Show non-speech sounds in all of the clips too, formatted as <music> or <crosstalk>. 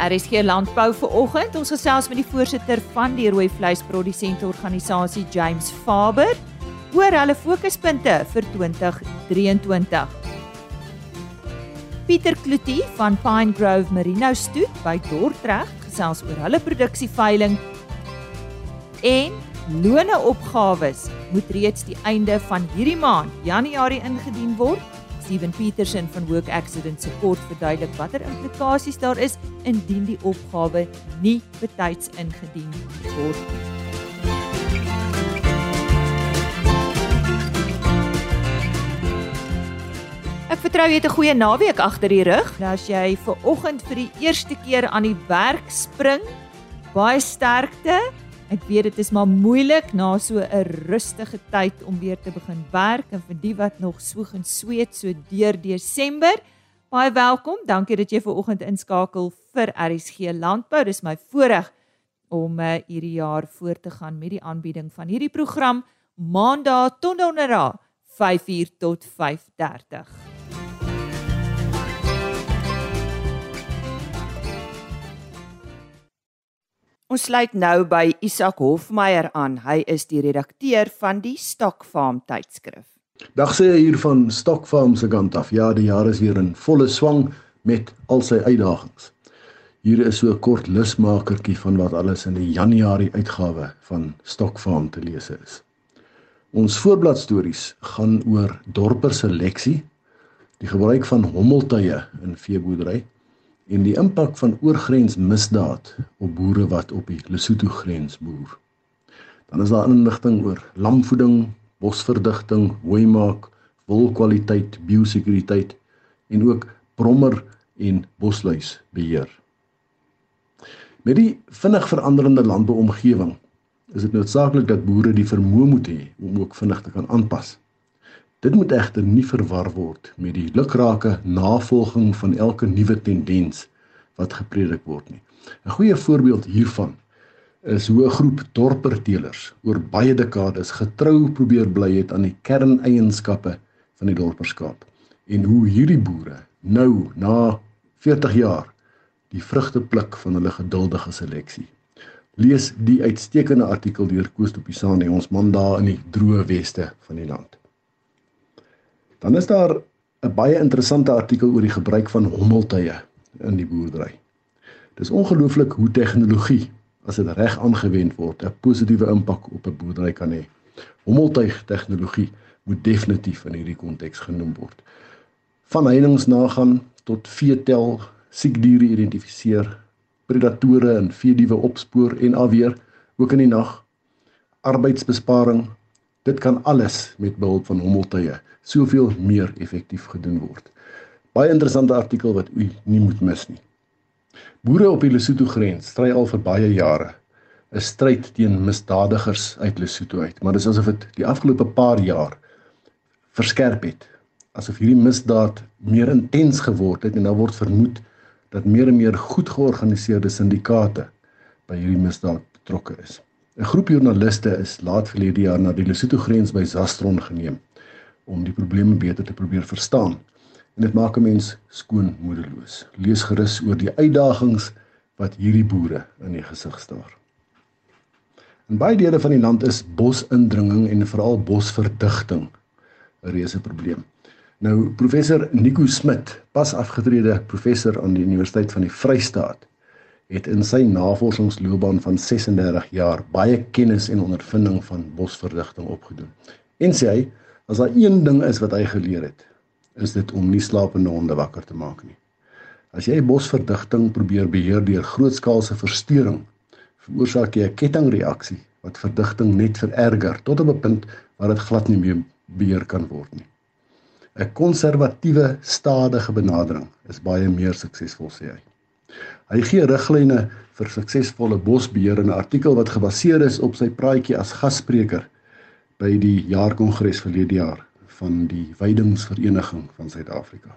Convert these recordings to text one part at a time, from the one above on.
RSG Landbou vir oggend. Ons gesels met die voorsitter van die rooi vleisprodusente organisasie James Faber oor hulle fokuspunte vir 2023. Pieter Kloetie van Pine Grove Merino Stoet by Dordrecht gesels oor hulle produksieveiling en loone opgawes moet reeds die einde van hierdie maand Januarie ingedien word. Steven Petersen van Work Accident Support verduidelik watter implikasies daar is indien die opgawe nie betyds ingedien word nie. Ek vertrou jy het 'n goeie naweek agter die rug. Nou as jy ver oggend vir die eerste keer aan die werk spring, baie sterkte. Ek weet dit is maar moeilik na so 'n rustige tyd om weer te begin werk en vir die wat nog swoeg en sweet so deur Desember. Baie welkom. Dankie dat jy ver oggend inskakel vir RSG Landbou. Dis my voorreg om uh, hierdie jaar voort te gaan met die aanbieding van hierdie program Maandag tot Donderdag 5:00 tot 5:30. Ons sluit nou by Isak Hofmeyer aan. Hy is die redakteur van die Stokfarm tydskrif. Dag sê hier van Stokfarm se kant af. Ja, die jaar is weer in volle swang met al sy uitdagings. Hier is so 'n kort lusmakertjie van wat alles in die Januarie uitgawe van Stokfarm te lees is. Ons voorbladstories gaan oor dorper seleksie, die gebruik van hommeltuie in veeboerdery en die impak van oorgrensmisdaad op boere wat op die Lesotho grens boer. Dan is daar inligting oor lamvoeding, bosverdigting, hooimaak, wolkwaliteit, biosekuriteit en ook brommer en bosluisbeheer. Met die vinnig veranderende landbouomgewing is dit noodsaaklik dat boere die vermoë moet hê om ook vinnig te kan aanpas. Dit moet egter nie verwar word met die lukrake navolging van elke nuwe tendens wat gepredik word nie. 'n Goeie voorbeeld hiervan is hoe 'n groep dorperteelers oor baie dekades getrou probeer bly het aan die kerneienskappe van die dorperskap en hoe hierdie boere nou na 40 jaar die vrugte pluk van hulle geduldige seleksie. Lees die uitstekende artikel deur Koos de Pisani ons man daar in die droë weste van die land. Dan is daar 'n baie interessante artikel oor die gebruik van hommeltuie in die boerdery. Dis ongelooflik hoe tegnologie, as dit reg aangewend word, 'n positiewe impak op 'n boerdery kan hê. Hommeltuig tegnologie moet definitief in hierdie konteks genoem word. Van heininge nagaan tot veetel, siekdiere identifiseer, predatore en veediewe opspoor en afweer, ook in die nag, arbeidsbesparing, Dit kan alles met behulp van hommeltuie soveel meer effektief gedoen word. Baie interessante artikel wat u nie moet mis nie. Boere op die Lesotho grens stry al vir baie jare 'n stryd teen misdadigers uit Lesotho uit, maar dis asof dit die afgelope paar jaar verskerp het. Asof hierdie misdaad meer intens geword het en daar word vermoed dat meer en meer goed georganiseerde syndikaate by hierdie misdaad betrokke is. 'n Groep joernaliste is laat verlede jaar na die Lesotho grens by Zastron geneem om die probleme beter te probeer verstaan. En dit maak 'n mens skoon moedeloos. Lees gerus oor die uitdagings wat hierdie boere in die gesig staar. In baie dele van die land is bosindringing en veral bosverdigting 'n reuse probleem. Nou professor Nico Smit, pas afgetrede professor aan die Universiteit van die Vrystaat, het in sy navorsingsloopbaan van 36 jaar baie kennis en ondervinding van bosverdigting opgedoen. En sê hy, as daar een ding is wat hy geleer het, is dit om nie slapende honde wakker te maak nie. As jy bosverdigting probeer beheer deur grootskaalse verstoring, veroorsaak jy 'n kettingreaksie wat verdigting net vererger tot op 'n punt waar dit glad nie meer beheer kan word nie. 'n Konservatiewe, stadige benadering is baie meer suksesvol sê hy. Hy gee riglyne vir suksesvolle bosbeheer in 'n artikel wat gebaseer is op sy praatjie as gasspreker by die jaarkongres verlede jaar van die Weidingsvereniging van Suid-Afrika.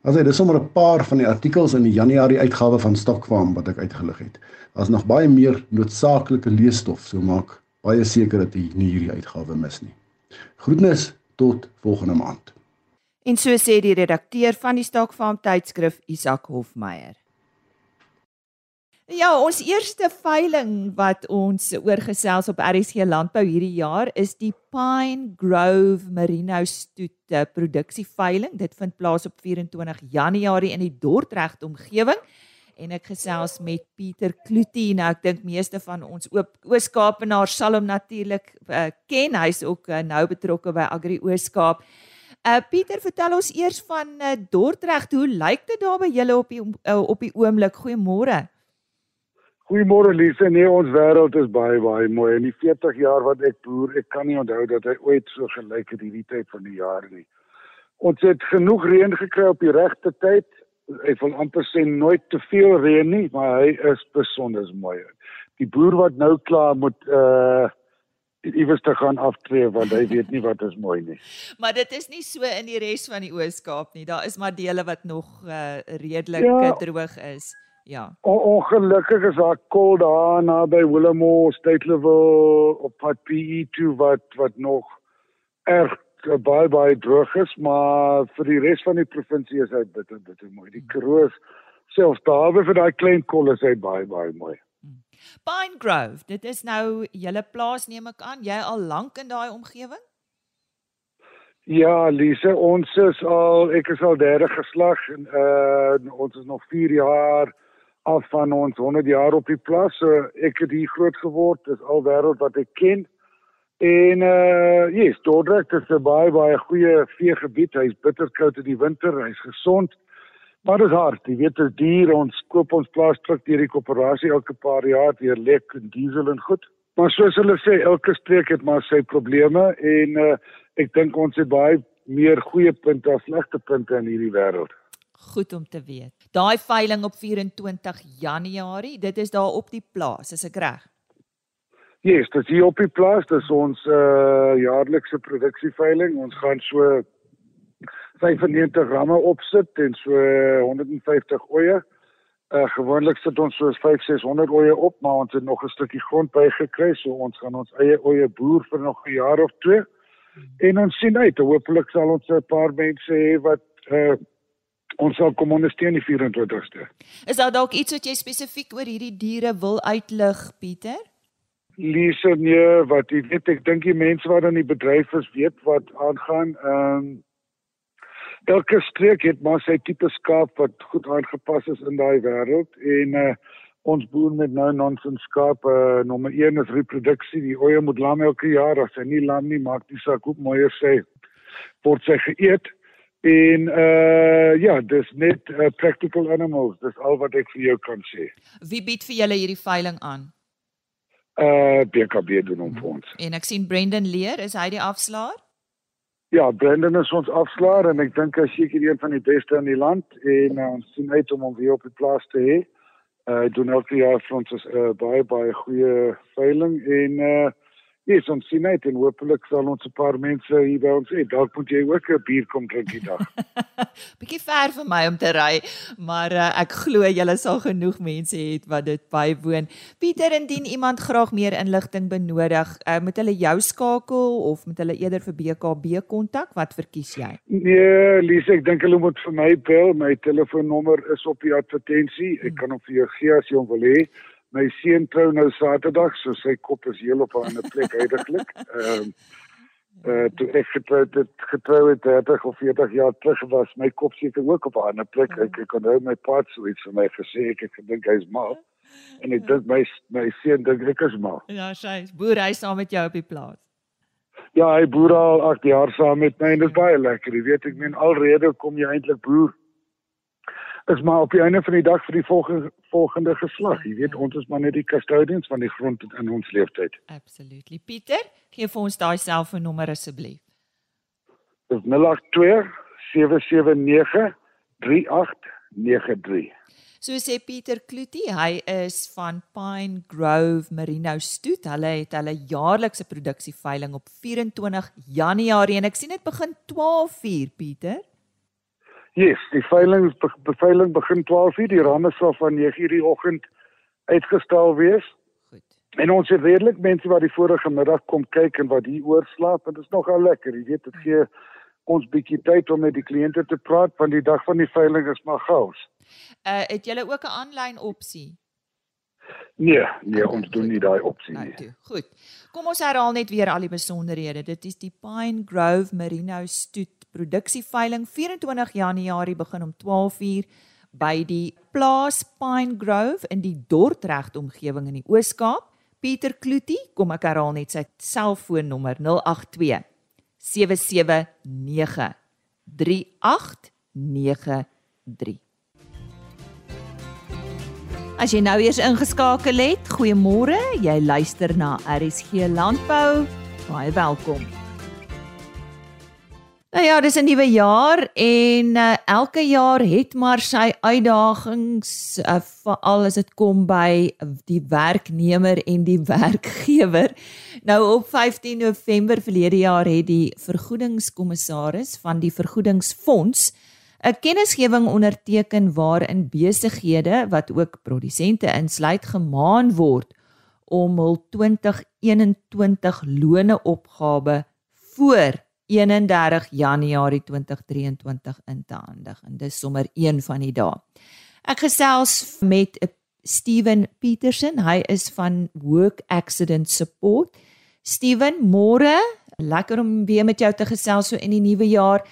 As hy dis sommer 'n paar van die artikels in die Januarie uitgawe van Stokfarm wat ek uitgelig het. Daar's nog baie meer noodsaaklike leesstof, so maak baie seker dat jy nie hierdie uitgawe mis nie. Groetnis tot volgende maand. En so sê die redakteur van die Stokfarm tydskrif Isak Hofmeyer. Ja, ons eerste veiling wat ons oorgesels op RSC Landbou hierdie jaar is die Pine Grove Merino stoete produksieveiling. Dit vind plaas op 24 Januarie in die Dordrecht omgewing en ek gesels met Pieter Kloetie. Nou ek dink meeste van ons Oos-Kaapenaars sal hom natuurlik uh, ken. Hy's ook uh, nou betrokke by Agri Oos-Kaap. Uh Pieter, vertel ons eers van uh, Dordrecht. Hoe lyk dit daar by julle op die uh, op die oomblik? Goeiemôre. Goeiemôre Lise. Nee, ons wêreld is baie baie mooi. In die 40 jaar wat ek boer, ek kan nie onthou dat hy ooit so gelyk het hierdie tyd van die jaar nie. Ons het genoeg reën gekry op die regte tyd. Ek wil amper sê nooit te veel reën nie, maar hy is besonder mooi. Die boer wat nou klaar moet uh iewers te gaan aftree want hy weet nie wat is mooi nie. maar dit is nie so in die res van die Oos-Kaap nie. Daar is maar dele wat nog uh redelik ja. droog is. Ja. O, ongelukkig is daar kol daar naby Willemore, State Level op pad PE toe wat wat nog erg eh, baie baie droog is, maar vir die res van die provinsie is dit bitter bitter mooi. Die Kroos selfs daar vir daai klein kol is hy baie baie mooi. Hmm. Pine Grove, dit is nou julle plaas neem ek aan, jy al lank in daai omgewing? Ja, Lise, ons is al ek is al derde geslag en uh ons is nog 4 jaar af van ons 100 jaar op die plaas. So ek het hier groot geword, dis al wêreld wat ek ken. En uh yes, Dordrecht is 'n baie baie goeie veegebied. Hy's bitterkoud in die winter, hy's gesond. Maar dit is hard. Jy weet, as dier ons koop ons plaas terug deur die koöperasie elke paar jaar deur lek en diesel en goed. Maar soos hulle sê, elke streek het maar sy probleme en uh ek dink ons het baie meer goeie punte as slegte punte in hierdie wêreld goed om te weet. Daai veiling op 24 Januarie, dit is daar op die plaas, is ek reg? Ja, yes, dit is hier op die plaas, dis ons uh jaarlikse produksieveiling. Ons gaan so 95 ramme opsit en so 150 oeye. Uh gewoonlik sit ons so 5 600 oeye op, maar ons het nog 'n stukkie grond bygekry, so ons gaan ons eie oeye boer vir nog 'n jaar of twee. En ons sien uit, hopelik sal ons 'n paar mense hê wat uh ons sal kom ondersteun die 24ste. Is daar dalk iets wat jy spesifiek oor hierdie diere wil uitlig, Pieter? Lise, nee, wat jy weet, ek dink die mense wat in die bedryf is, weet wat aangaan. Ehm um, elke streek het maar sy tipe skaap wat goed aangepas is in daai wêreld en uh, ons boer met nou nonsens skaap, uh, nommer 1 is reproduksie. Die oeye moet lam elke jaar, as hy nie lam nie, maak die saak ook mooier sê word sy geëet. En uh ja, dis net uh, practical animals. Dis al wat ek vir jou kan sê. Wie bied vir julle hierdie veiling aan? Uh BKB doen hom vir ons. En ek sien Brendan Leer, is hy die afslaer? Ja, Brendan is ons afslaer en ek dink hy is seker een van die beste in die land en uh, ons sien uit om hom weer op die plaas te hê. Uh hy doen elke jaar vir ons 'n uh, baie baie goeie veiling en uh Yes, ons sien net en hopelik sal ons 'n paar mense hier by ons hê. Dalk moet jy ook 'n bier kom drink die dag. <laughs> Bietjie ver vir my om te ry, maar uh, ek glo julle sal genoeg mense hê wat dit bywoon. Pieter, indien iemand graag meer inligting benodig, uh, moet hulle jou skakel of moet hulle eerder vir BKB kontak? Wat verkies jy? Nee, Lise, ek dink hulle moet vir my bel. My telefoonnommer is op die advertensie. Ek hmm. kan hom vir jou gee as jy hom wil hê my seun trou nou Saterdag, so sy kop is heel op 'n ander plek heidaglik. Ehm um, uh toe ek getroud het, getrou het 30 of 40 jaar terug was my kop seker ook op 'n ander plek. Ek ek kon nou my pa so iets vir my gesê ek het gedink hy's mal. En ek dink my my seun dink ek is mal. Ja, sy boer hy saam met jou op die plaas. Ja, hy boer al 8 jaar saam met my en dit is baie lekker. Jy weet ek meen alrede kom jy eintlik boer is maar op die einde van die dag vir die volgende volgende geslag. Jy weet ons is maar net die custodians van die grond in ons lewenstyd. Absolutely. Pieter, gee vir ons daai selfoonnommer asseblief. Dis 082 779 3893. So sê Pieter Kloetie, hy is van Pine Grove Merino Stoet. Hulle het hulle jaarlikse produksieveiling op 24 Januarie en ek sien dit begin 12:00 Pieter. Yes, die veiling beveiling begin 12:00. Die ramme sal van 9:00 die oggend uitgestel wees. Goed. En ons het redelik mense wat die vorige middag kom kyk en wat hier oorslaap en dit is nogal lekker. Jy weet dit gee ons bietjie tyd om met die kliënte te praat want die dag van die veiling is maar gaus. Uh het julle ook 'n aanlyn opsie? Nee, nee, ons doen nie daai opsie Nou nie. Goed. Kom ons herhaal net weer al die besonderhede. Dit is die Pine Grove Merino stoet produksieveiling 24 Januarie begin om 12uur by die plaas Pine Grove in die Dordrecht omgewing in die Oos-Kaap. Pieter Kloetie, kom ek herhaal net sy selfoonnommer 082 779 3893. As jy nou eers ingeskakel het, goeiemôre. Jy luister na RSG Landbou. Baie welkom. Nou ja, dis 'n nuwe jaar en uh, elke jaar het maar sy uitdagings, uh, veral as dit kom by die werknemer en die <laughs> werkgewer. Nou op 15 November verlede jaar het die vergoedingskommissaris van die Vergoedingsfonds 'n kennisgewing onderteken waarin besighede wat ook produsente insluit gemaan word om hul 2021 loneopgawe voor 31 Januarie 2023 in te handig en dis sommer een van die dae. Ek gesels met Steven Petersen, hy is van Work Accident Support. Steven, môre, lekker om weer met jou te gesels so in die nuwe jaar.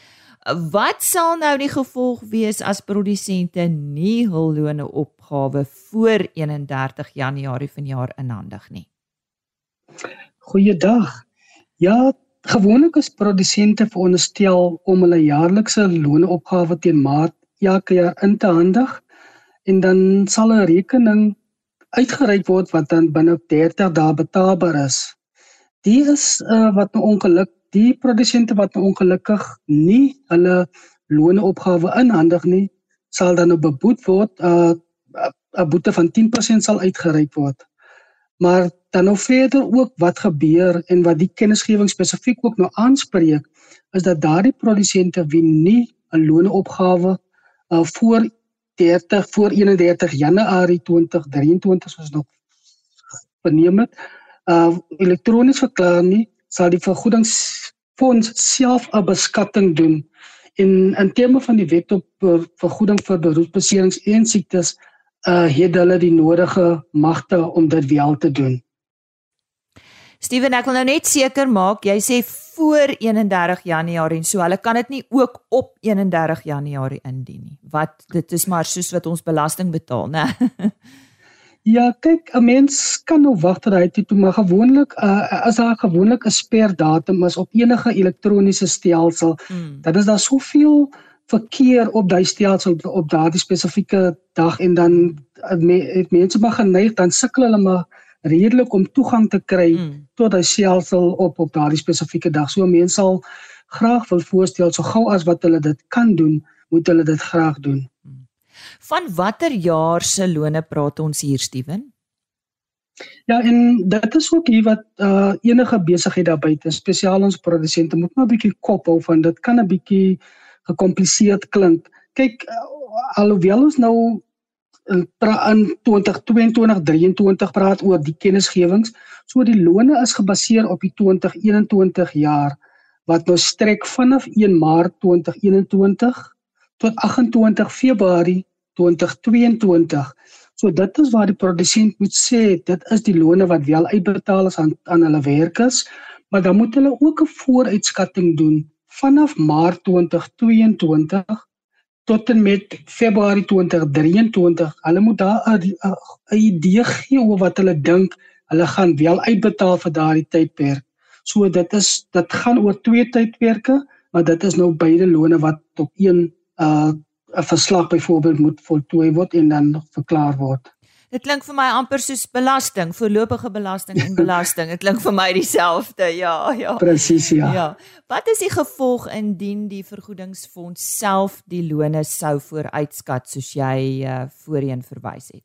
Wat sal nou die gevolg wees as produsente nie hul lone opgawe voor 31 Januarie vanjaar inhandig nie? Goeiedag. Ja, gewoonlik is produsente veronderstel om hulle jaarlikse loonopgawe teen maart elke jaar in te handig en dan sal 'n rekening uitgereik word wat dan binne 30 dae betaalbaar is. Die is uh, wat nou ongeluk die produsente wat nou ongelukkig nie hulle loonopgawe inhandig nie, sal dan nou beboet word. 'n uh, 'n boete van 10% sal uitgereik word. Maar dan nou verder ook wat gebeur en wat die kennisgewing spesifiek ook nou aanspreek is dat daardie produsente wie nie 'n loonopgawe uh, voor 30 voor 31 Januarie 2023 soos nog verneem het uh elektronies verklaar nie sal die vergoedingsfonds self 'n beskatting doen. In in terme van die wet op vergoeding vir beroepsbeserings en siektes uh het hulle die nodige magte om dit wel te doen. Steven, ek wil nou net seker maak, jy sê voor 31 Januarie en so hulle kan dit nie ook op 31 Januarie indien nie. Wat dit is maar soos wat ons belasting betaal, né? <laughs> Ja, kyk, 'n mens kan nou wag tot hy toe maar gewoonlik uh, as daar gewoonlik 'n sperdatum is op enige elektroniese stelsel, hmm. dan is daar soveel verkeer op daai stelsel op, op daardie spesifieke dag en dan het mense maar geneig dan sukkel hulle maar redelik om toegang te kry hmm. tot daai stelsel op op daardie spesifieke dag. So mense sal graag wil voorstel so gou as wat hulle dit kan doen, moet hulle dit graag doen. Hmm. Van watter jaar se lone praat ons hier Steven? Ja, en dit is ook hier wat uh enige besigheid daar buite, spesiaal ons produsente moet maar 'n bietjie kop hou van dit kan 'n bietjie gekompliseerd klink. Kyk, uh, alhoewel ons nou in in 2022 23 praat oor die kennisgewings, so die lone is gebaseer op die 2021 jaar wat nou strek vanaf 1 Maart 2021 tot 28 Februarie 2022. So dit is waar die produsent moet sê dit is die lone wat wel uitbetaal is aan aan hulle werkers, maar dan moet hulle ook 'n vooruitskatting doen vanaf Maart 2022 tot en met Februarie 2023. Hulle moet daar 'n idee gee oor wat hulle dink hulle gaan wel uitbetaal vir daardie tydperk. So dit is dit gaan oor twee tydperke, maar dit is nou beide lone wat op een uh 'n verslag byvoorbeeld moet voltooi word en dan verklaar word. Dit klink vir my amper soos belasting, voorlopige belasting en belasting. Dit klink vir my dieselfde. Ja, ja. Presies, ja. Ja. Wat is die gevolg indien die vergoedingsfonds self die lone sou vooruitskat soos jy uh, voorheen verwys het?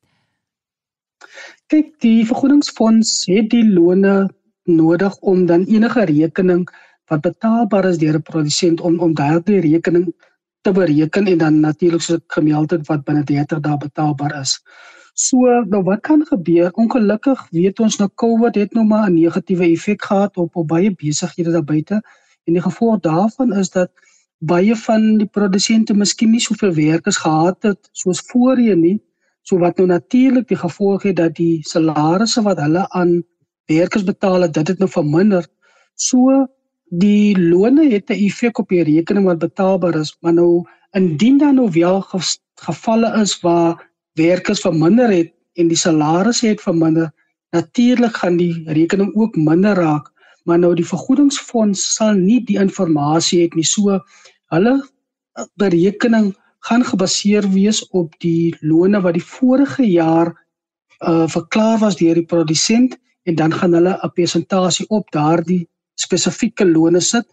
Kyk, die vergoedingsfonds het die lone nodig om dan enige rekening wat betaalbaar is deur 'n produsent om om daardie rekening te bereken en dan natuurlik so gemeld het wat binne 30 dae betaalbaar is. So, nou wat kan gebeur? Ongelukkig weet ons nou COVID het nou maar 'n negatiewe effek gehad op op baie besighede daar buite en die gevolg daarvan is dat baie van die produsente miskien nie soveel werkers gehad het soos voorheen nie So wat nou natuurlik die gevolg het dat die salarisse wat hulle aan werkers betaal het, dit het nou verminder. So die loone het 'n effek op die rekening wat betaalbaar is, maar nou indien dan nou wel gevalle is waar werkers verminder het en die salarisse het verminder, natuurlik gaan die rekening ook minder raak maar nou die vergoedingsfonds sal nie die inligting het nie. So hulle eh, berekening gaan gebaseer wees op die lone wat die vorige jaar uh verklaar was deur die produsent en dan gaan hulle 'n persentasie op daardie spesifieke lone sit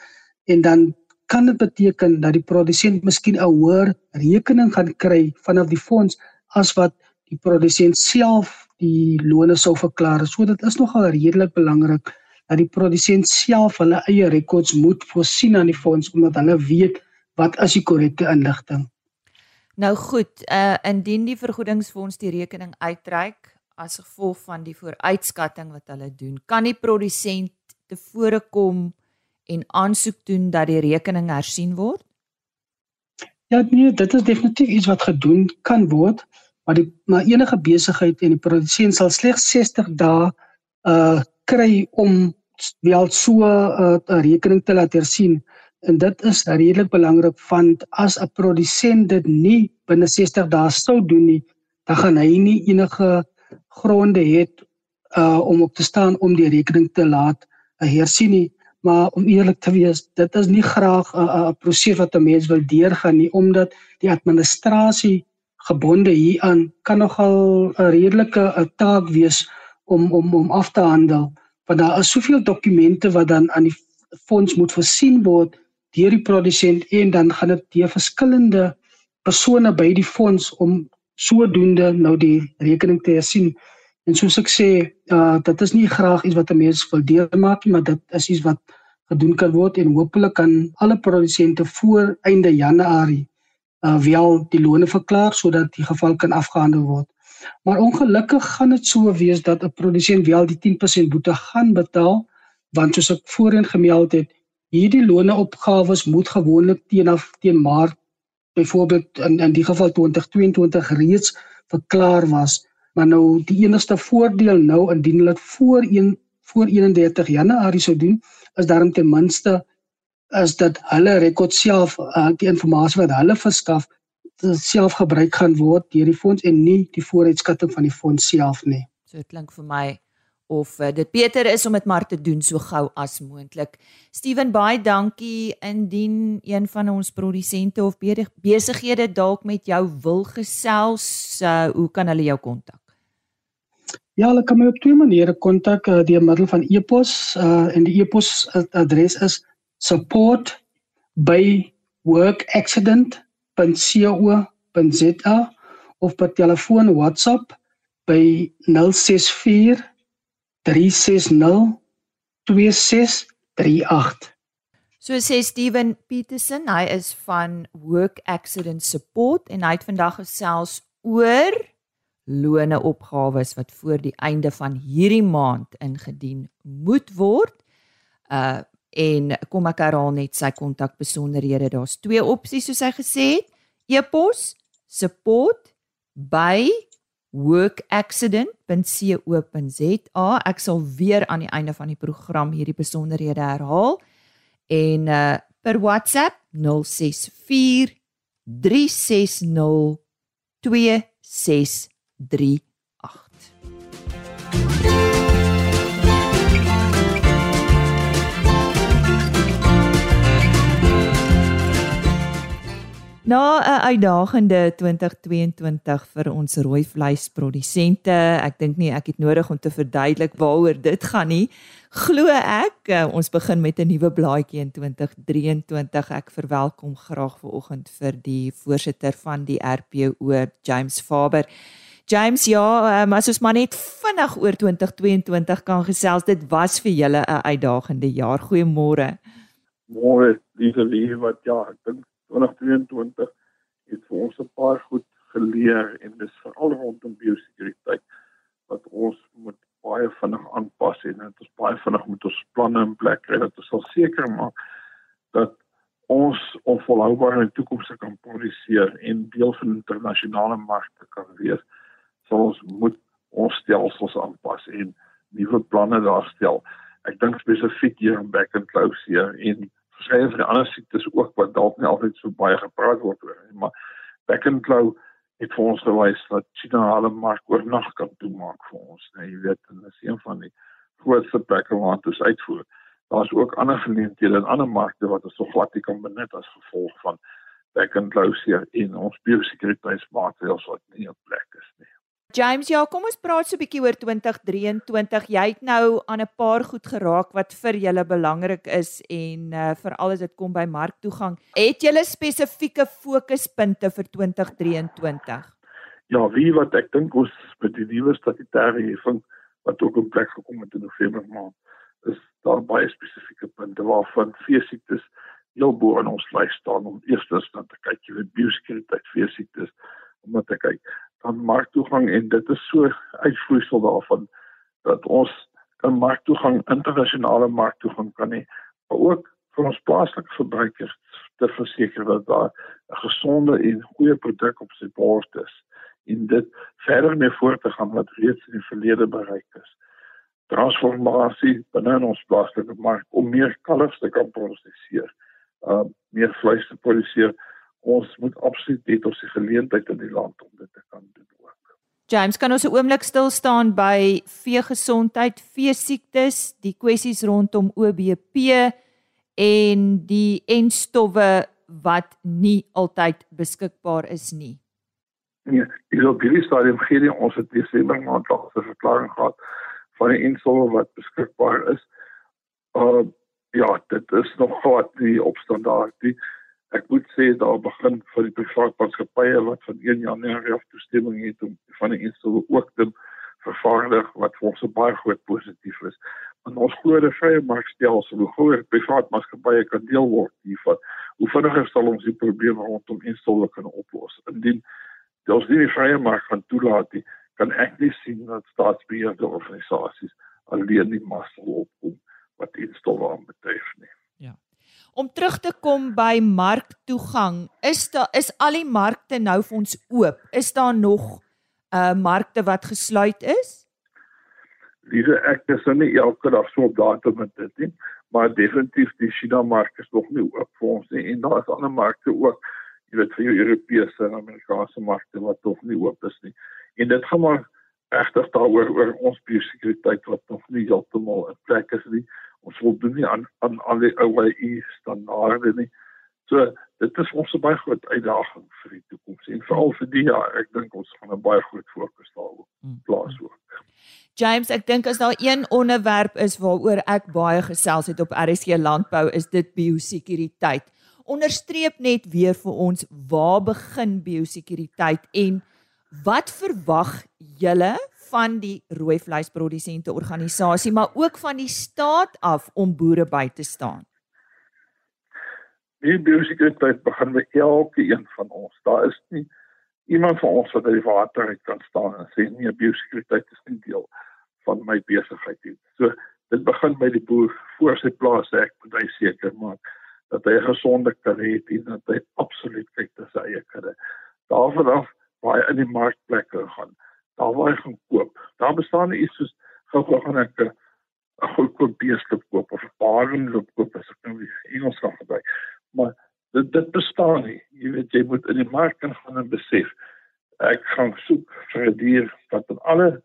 en dan kan dit beteken dat die produsent miskien 'n hoër rekening gaan kry vanaf die fonds as wat die produsent self die lone sou verklaar. So dit is nogal redelik belangrik dat die produsent self hulle eie rekords moet voorsien aan die fonds omdat hulle weet wat is die korrekte inligting. Nou goed, uh indien die vergoedingsfonds die rekening uitreik as gevolg van die vooruitskatting wat hulle doen, kan die produsent tevore kom en aansoek doen dat die rekening hersien word? Ja, nee, dit is definitief iets wat gedoen kan word, maar die maar enige besigheid en die produsent sal slegs 60 dae uh kry om wel so 'n uh, uh, rekening te laat hersien. En dit is redelik belangrik want as 'n produsent dit nie binne 60 dae sou doen nie dan gaan hy nie enige gronde hê uh, om op te staan om die rekening te laat uh, hersien nie maar om eerlik te wees dit is nie graag 'n proses wat 'n mens wil deurgaan nie omdat die administrasie gebonde hieraan kan nogal 'n redelike 'n taak wees om om om af te handel. Want daar is soveel dokumente wat dan aan die fonds moet voorsien word deur die produsent en dan gaan dit deur verskillende persone by die fonds om sodoende nou die rekening te sien en soos ek sê uh dit is nie graag iets wat 'n mens wil deurmaak nie maar dit is iets wat gedoen kan word en hopelik kan alle produsente voor einde Januarie uh wel die loone verklaar sodat die geval kan afgehandel word Maar ongelukkig gaan dit so wees dat 'n produsent wel die 10% boete gaan betaal want soos ek voorheen gemeld het, hierdie loneopgawes moet gewoonlik teen af teen Maart byvoorbeeld in in die geval 2022 reeds verklaar was. Maar nou die enigste voordeel nou indien hulle voor 1 voor 31 Januarie sou doen, is daarom ten minste is dat hulle rekord self uh, die inligting wat hulle verskaf self gebruik gaan word deur die fonds en nie die vooruitskatting van die fonds self nie. So dit klink vir my of uh, dit beter is om dit maar te doen so gou as moontlik. Steven baie dankie indien een van ons produsente of besighede dalk met jou wil gesels, uh, hoe kan hulle jou kontak? Ja, hulle kan my op twee maniere kontak uh, deur middel van e-pos uh, en die e-pos adres is support by workaccident.com www.co.za of per telefoon WhatsApp by 064 360 2638. So sê Steven Petersen, hy is van Work Accident Support en hy het vandag gesels oor lone opgawes wat voor die einde van hierdie maand ingedien moet word. Uh en kom ek herhaal net sy kontak besonderhede. Daar's twee opsies soos hy gesê het. E-pos support by workaccident.co.za. Ek sal weer aan die einde van die program hierdie besonderhede herhaal. En uh per WhatsApp 064 360 2638. Na 'n uitdagende 2022 vir ons rooi vleisprodusente, ek dink nie ek het nodig om te verduidelik waaroor dit gaan nie. Glo ek, eh, ons begin met 'n nuwe blaadjie in 2023. Ek verwelkom graag vanoggend vir die voorsitter van die RPO, James Faber. James, ja, um, as ons maar net vinnig oor 2022 kan gesels, dit was vir julle 'n uitdagende jaar. Goeiemôre. Môre, liewe liewe wat ja, ek dink 2022 het vir ons 'n paar goed geleer en dis veral rondom biosekuriteit wat ons moet baie vinnig aanpas en dit is baie vinnig moet ons planne in plek kry dat ons sal seker maak dat ons op die toekoms kan produseer en deel van internasionale markte kan wees. Sal ons moet ons stelsels aanpas en nuwe planne daarstel. Ek dink spesifiek hier in back and close hier en verskeie van die ander siektes ook wat dalk nie altyd so baie gepraat word oor nie, maar back and close het vir ons gewys dat China hulle mark oornag kan toemaak vir ons. Nee, jy weet, en dit is een van die grootste plekke waar ons uitvoer. Daar's ook ander geleenthede in ander markte wat ons so glad nie kan benut as gevolg van back and close hier in ons biosekuriteitsmaatreëls wat nie op plek is nie. James, ja, kom ons praat so 'n bietjie oor 2023. Jy het nou aan 'n paar goed geraak wat vir julle belangrik is en uh, veral as dit kom by marktoegang. Het julle spesifieke fokuspunte vir 2023? Ja, wie wat ek dink ons met die nuwe statutêre heffing wat ook op plek gekom het in November maand, is daar baie spesifieke punte waarvan feesiektes heel bo in ons lys staan om eers dan te kyk jy weet biosekuriteit feesiektes om te kyk dan marktoegang en dit is so uitvloeisel daarvan dat ons kan marktoegang internasionale marktoegang kan hê maar ook vir ons plaaslike verbruikers te verseker dat daar 'n gesonde en goeie produk op sy bord is en dit verder mee voort te gaan wat reeds in die verlede bereik is. Transformasie binne ons plaaslike mark om meer kalfs te kan produseer uh meer vleis te produseer ons moet absoluut net ons die geleentheid in die land om dit te kan doen ook. James, kan ons 'n oomblik stil staan by veegesondheid, vee siektes, die kwessies rondom OBP en die enstowwe wat nie altyd beskikbaar is nie. Nee, dis op hierdie stadium gee die ons het Desember maand al 'n verklaring gehad van die enstowwe wat beskikbaar is. Uh ja, dit is nog glad nie op standaard nie ek moet sê daar begin vir die private maatskappye wat van 1 Januarie af toestemming het om van die instel ook te vervaardig wat vir ons baie groot positief is. Want ons glo dat vrye markstelsel hoe groter private maatskappye kan deel word hiervan, hoe vinniger sal ons die probleme rondom instel kan oplos. Indien ons nie die vrye mark kan toelaat nie, kan ek nie sien dat staatsbeheerde organisasies alleen die mas sal opkom wat instel aanbetref nie om terug te kom by marktoegang. Is daar is al die markte nou vir ons oop? Is daar nog uh markte wat gesluit is? Diese ek is nou nie elke dag so op datum met dit nie, maar definitief die China mark is nog nie oop vir ons nie en daar is ander markte ook, jy weet vir jou Europese en Amerikaanse markte wat nog nie oop is nie. En dit gaan maar regtig daaroor oor ons biosekuriteit wat nog nie heeltemal in plek is nie ons voldoen nie aan aan al die OEI standaarde nie. So dit is ons 'n baie groot uitdaging vir die toekoms en veral vir die jaar. Ek dink ons gaan 'n baie groot fokus daarop hmm. plaas ook. James, ek dink as daar een onderwerp is waaroor ek baie gesels het op RSG Landbou is dit biosekuriteit. Onderstreep net weer vir ons waar begin biosekuriteit en wat verwag julle van die rooi vleisprodusente organisasie maar ook van die staat af om boere by te staan. Die biosekuriteit begin met elke een van ons. Daar is nie iemand van ons wat uit die water uit kan staan en sê nee, biosekuriteit is nie deel van my besigheid nie. So dit begin by die boer voor sy plaas ek moet hy seker maak dat hy 'n gesonde kudde het en dat hy absoluut kyk na sy eie kudde. Daarvan af waar hy in die markplekke gaan daar waar hy gaan koop. Daar bestaan iets soos gou gou gaan ek 'n goedkoop beeste koop of 'n bargain loop koop as ek nou die Engels kan gebruik. Maar dit dit bestaan nie. Jy weet jy moet in die mark gaan en besef ek gaan soek vir 'n dier wat aan alle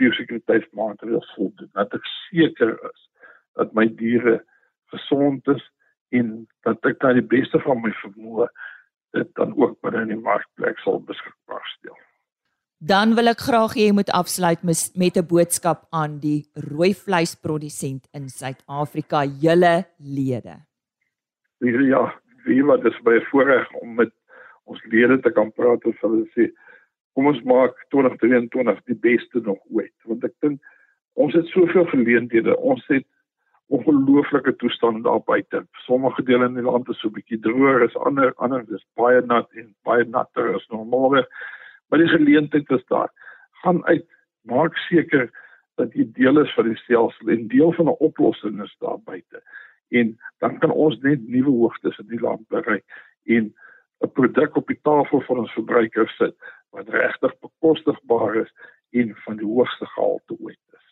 biosekuriteitsmaatreëls voldoen. Dat ek seker is dat my diere gesond is en dat ek daai beste van my vermoë dit dan ook binne in die markplek sal beskikbaar stel. Dan wil ek graag hê jy moet afsluit met 'n boodskap aan die rooi vleisprodusent in Suid-Afrika, julle lede. Ja, wie wat is baie voorreg om met ons lede te kan praat en hulle sê kom ons maak 2023 die beste nog ooit want ek dink ons het soveel geleenthede. Ons het ongelooflike toestande daar buite. Sommige dele in die land is so bietjie droër, is ander ander is baie nat en baie natter as normaalweg maar die geleentheid is daar. Gaan uit, maak seker dat jy deel is van die stelsel en deel van 'n oplossing is daar buite. En dan kan ons net nuwe hoogtes in die land bereik en 'n produk op die tafel vir ons verbruikers sit wat regtig bekostigbaar is en van die hoogste gehalte ooit is.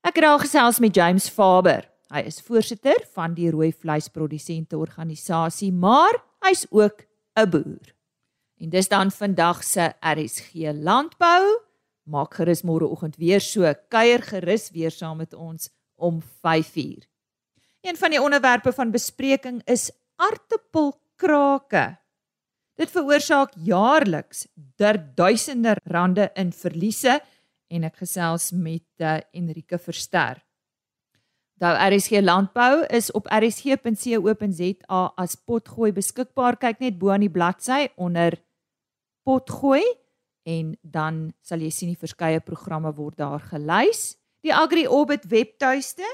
Ek het al gesels met James Faber. Hy is voorsitter van die rooi vleisprodusente organisasie, maar hy's ook 'n boer. En dis dan vandag se RSG landbou. Maak gerus môreoggend weer so kuier gerus weer saam met ons om 5uur. Een van die onderwerpe van bespreking is aartappelkrake. Dit veroorsaak jaarliks duisende rande in verliese en ek gesels met uh, Enrique Verster. Nou RSG Landbou is op rsg.co.za as potgooi beskikbaar. Kyk net bo aan die bladsy onder potgooi en dan sal jy sien die verskeie programme word daar gelys. Die Agri Orbit webtuiste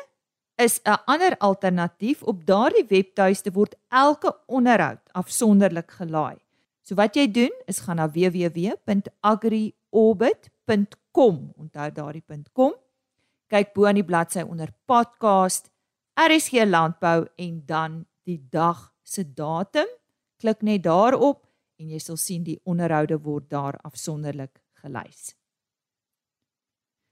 is 'n ander alternatief. Op daardie webtuiste word elke onderhoud afsonderlik gelaai. So wat jy doen is gaan na www.agriorbit.com. Onthou daardie .com. Kyk bo aan die bladsy onder podcast RSG landbou en dan die dag se datum. Klik net daarop en jy sal sien die onderhoude word daar afsonderlik gelys.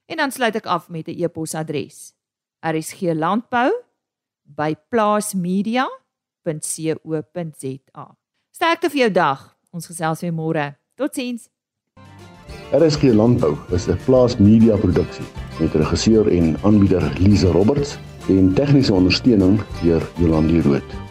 En dan sluit ek af met 'n e-posadres. rsglandbou@plaasmedia.co.za. Sterkte vir jou dag. Ons gesels weer môre. Totsiens. RSG Landbou is 'n plaas media produksie met regisseur en aanbieder Lize Roberts en tegniese ondersteuning deur Jolande Rooi.